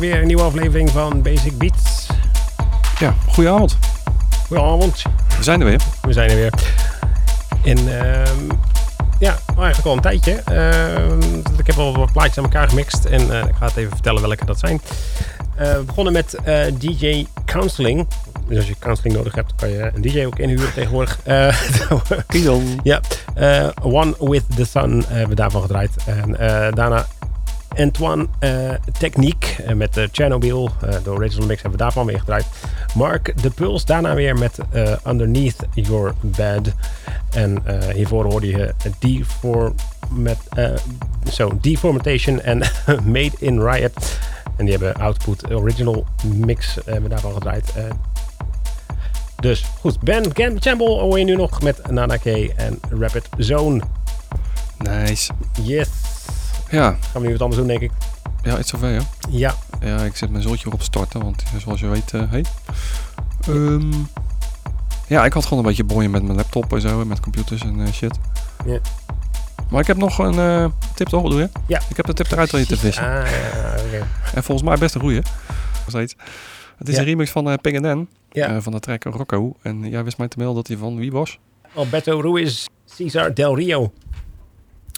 Bij weer een nieuwe aflevering van Basic Beats. Ja, goedenavond. Goedenavond. We zijn er weer. We zijn er weer. En ehm, ja, eigenlijk al een tijdje. Ehm, ik heb al wat plaatjes aan elkaar gemixt en eh, ik ga het even vertellen welke dat zijn. Eh, we begonnen met eh, DJ Counseling. Dus als je counseling nodig hebt, kan je een DJ ook inhuren tegenwoordig. Kian. ja, One with the Sun hebben we daarvan gedraaid. En daarna Antoine eh, Technique eh, met de Chernobyl. Eh, de original mix hebben we daarvan weer gedraaid. Mark de Puls, daarna weer met Underneath Your Bed. En hiervoor hoorde je Deformat, eh zo, Deformatation en Made in Riot. En die hebben Output Original Mix hebben we daarvan gedraaid. Dus goed, Ben Chamble hoor je nu nog met Nana K en Rapid Zone. Nice. Yes. Ja, Gaan we nu wat anders doen, denk ik. ja, het is zover, ja. Ja, Ja, ik zet mijn zoltje op starten, want zoals je weet, eh hey. Ehm, ja, ik had gewoon een beetje boeien met mijn laptop en zo, en met computers en eh, shit. Ja. Maar ik heb nog een eh, tip toch, bedoel je? Ja. Ik heb de tip eruit weten te vissen. Ah, ja. En volgens mij best een goeie. Nog steeds. Het is Ja. een remix van uh, Ping N, Ja. van de track Rocco. En jij wist mij te melden dat hij van wie was? Alberto Ruiz, Cesar Del Rio.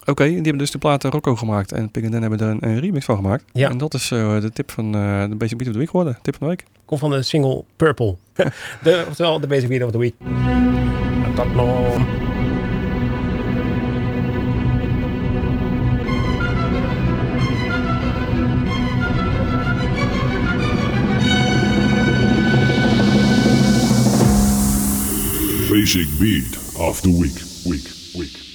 Oké, die hebben dus de plaat eh, Rocco gemaakt. En Ping N hebben er een, een remix van gemaakt. Ja. En dat is eh, de tip van eh, de Basic Beat of the Week geworden. Tip van de week. Komt van de single Purple. de, oftewel de Basic Beat of the Week. Dat nog. Basic beat of the week, week, week.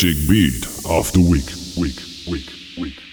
Basic beat of the week, week, week, week,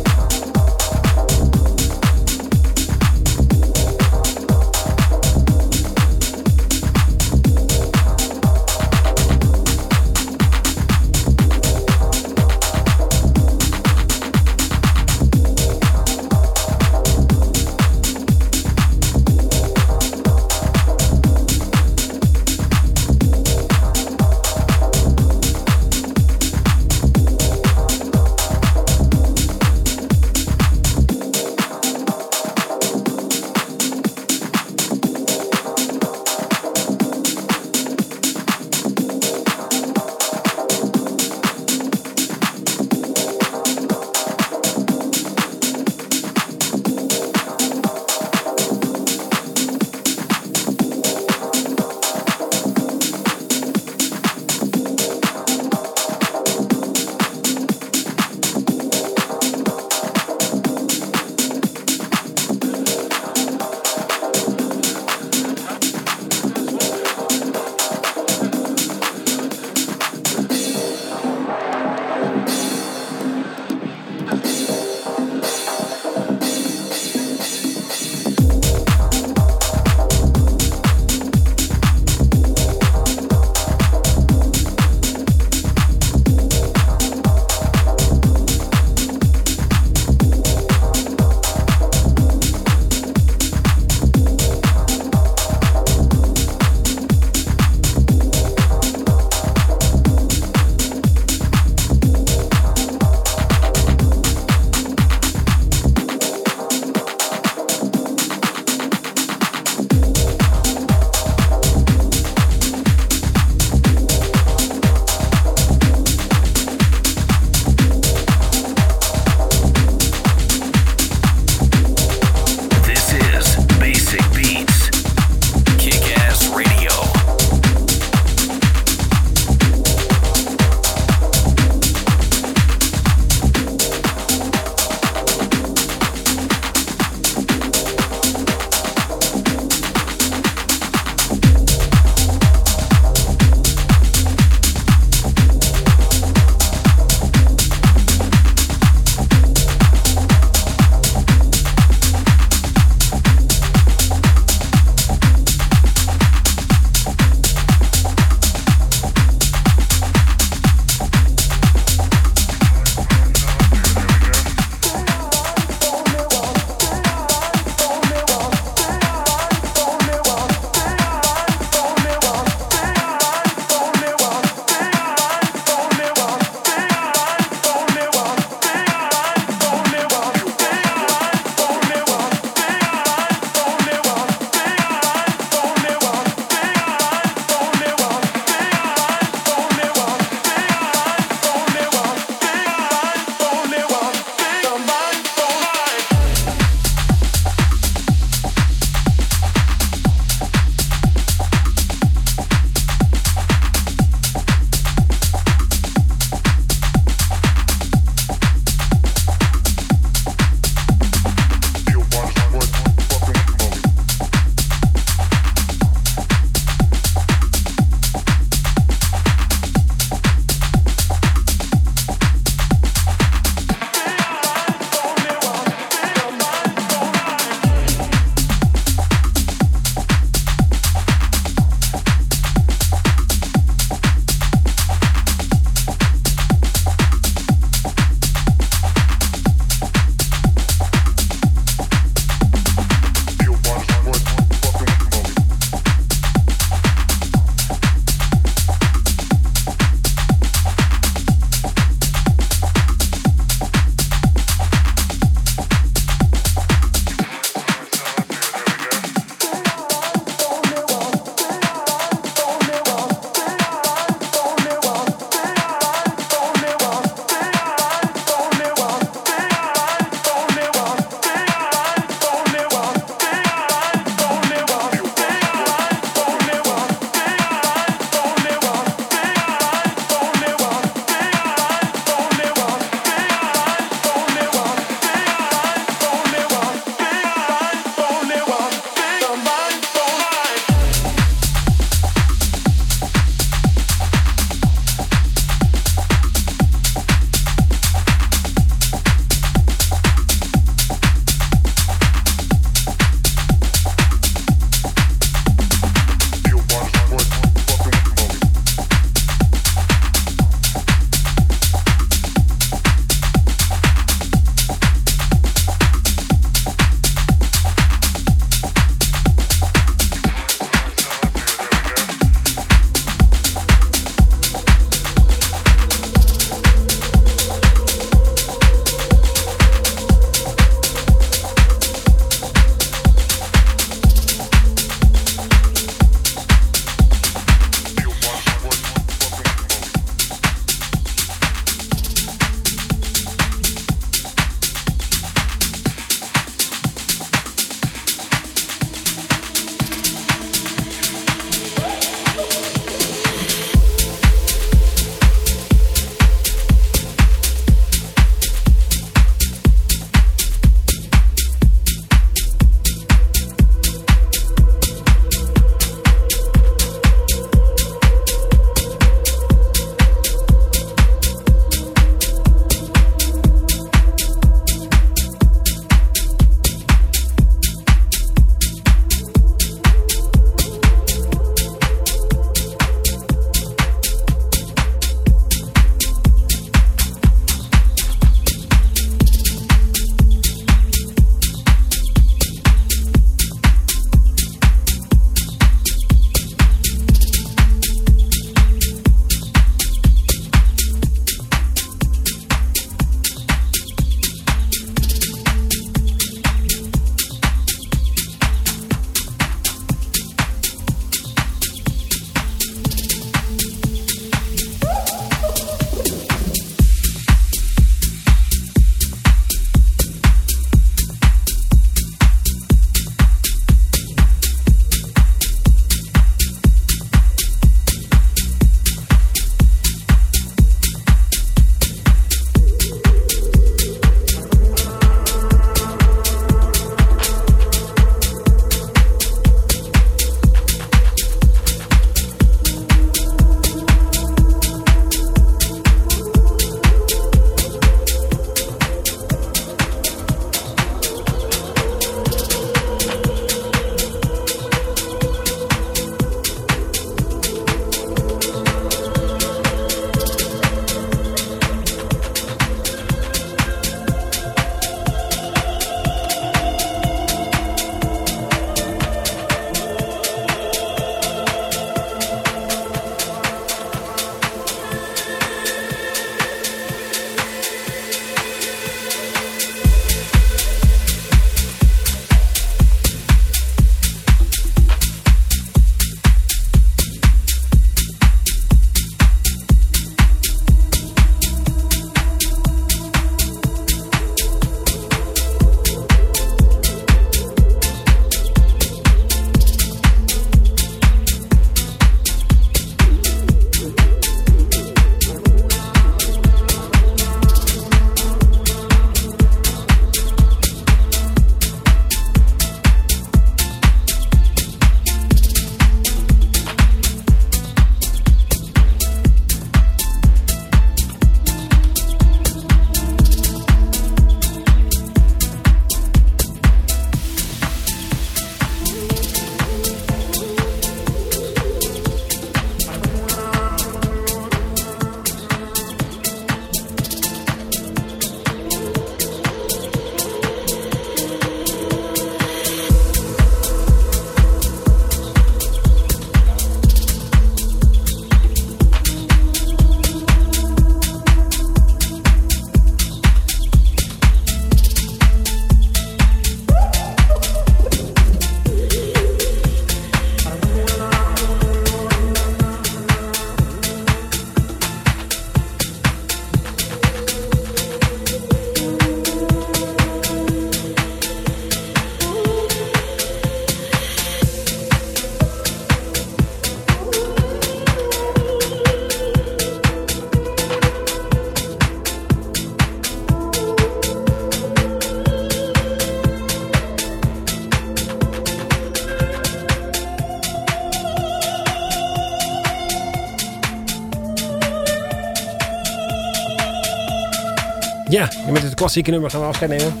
klassieke nummer gaan we afscheid nemen.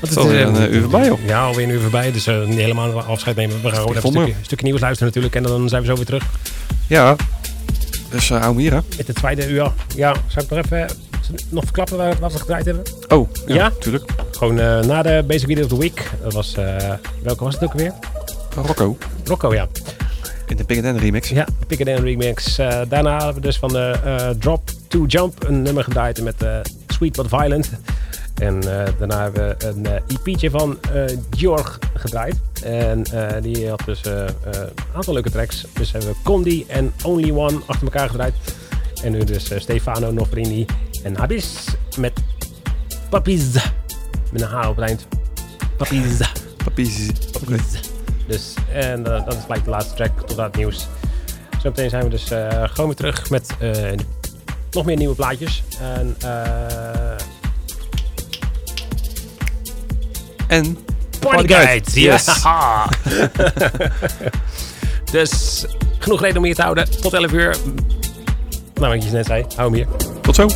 Het is alweer een eh, uur voorbij, joh. Ja, alweer een uur voorbij. Dus eh, niet helemaal afscheid nemen. We gaan gewoon even een stukje, stukje nieuws luisteren natuurlijk. En dan zijn we zo weer terug. Ja. Dus uh, hou hem hier, hè. Met de tweede uur. Ja, zou ik nog even nog verklappen waar, wat we gedraaid hebben? Oh, ja, Ja? tuurlijk. Gewoon eh, na de Basic Video of the Week. Dat was, eh, welke was het ook weer? Rocco. Rocco, ja. In de Big Dan remix. Ja, Pick It remix. Eh, daarna hebben we dus van de eh, Drop to Jump een nummer gedraaid met eh, Sweet But Violent. En eh, daarna hebben we een eh, EP'tje van Georg gedraaid. En die had dus een aantal leuke tracks. Dus hebben we Condi en Only One achter elkaar gedraaid. En nu dus Stefano Nofrini en Habis met Papiz. Met een H op het eind. Papiz. Dus, en dat is gelijk de laatste track tot het nieuws. Zometeen zijn we dus gewoon weer terug met nog meer nieuwe plaatjes. En eh En Party Guide. Guide. Yes. Ja. dus genoeg reden om hier te houden. Tot 11 uur. Nou, wat je net zei, hou hem hier. tot zo.